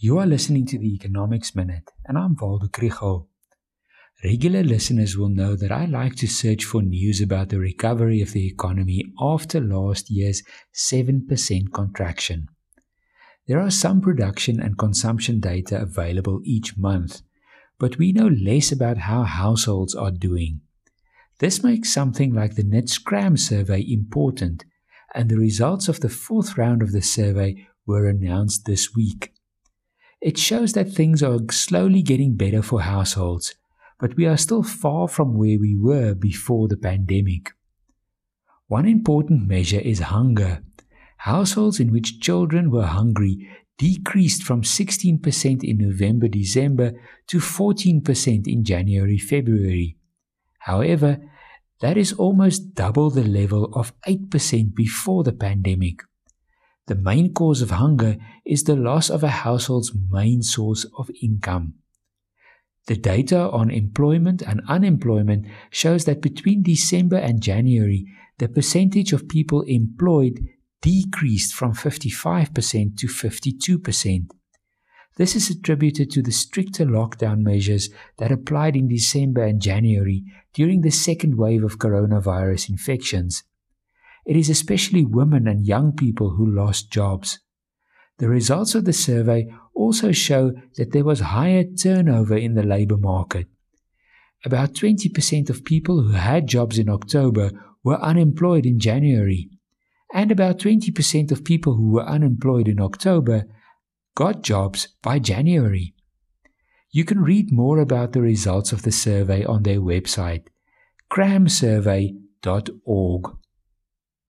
You are listening to the Economics Minute, and I'm Waldo Krugell. Regular listeners will know that I like to search for news about the recovery of the economy after last year's 7% contraction. There are some production and consumption data available each month, but we know less about how households are doing. This makes something like the NIDS-CRAM survey important, and the results of the fourth round of the survey were announced this week. It shows that things are slowly getting better for households, but we are still far from where we were before the pandemic. One important measure is hunger. Households in which children were hungry decreased from 16% in November December to 14% in January February. However, that is almost double the level of 8% before the pandemic. The main cause of hunger is the loss of a household's main source of income. The data on employment and unemployment shows that between December and January, the percentage of people employed decreased from 55% to 52%. This is attributed to the stricter lockdown measures that applied in December and January during the second wave of coronavirus infections. It is especially women and young people who lost jobs. The results of the survey also show that there was higher turnover in the labor market. About 20% of people who had jobs in October were unemployed in January, and about 20% of people who were unemployed in October got jobs by January. You can read more about the results of the survey on their website, cramsurvey.org.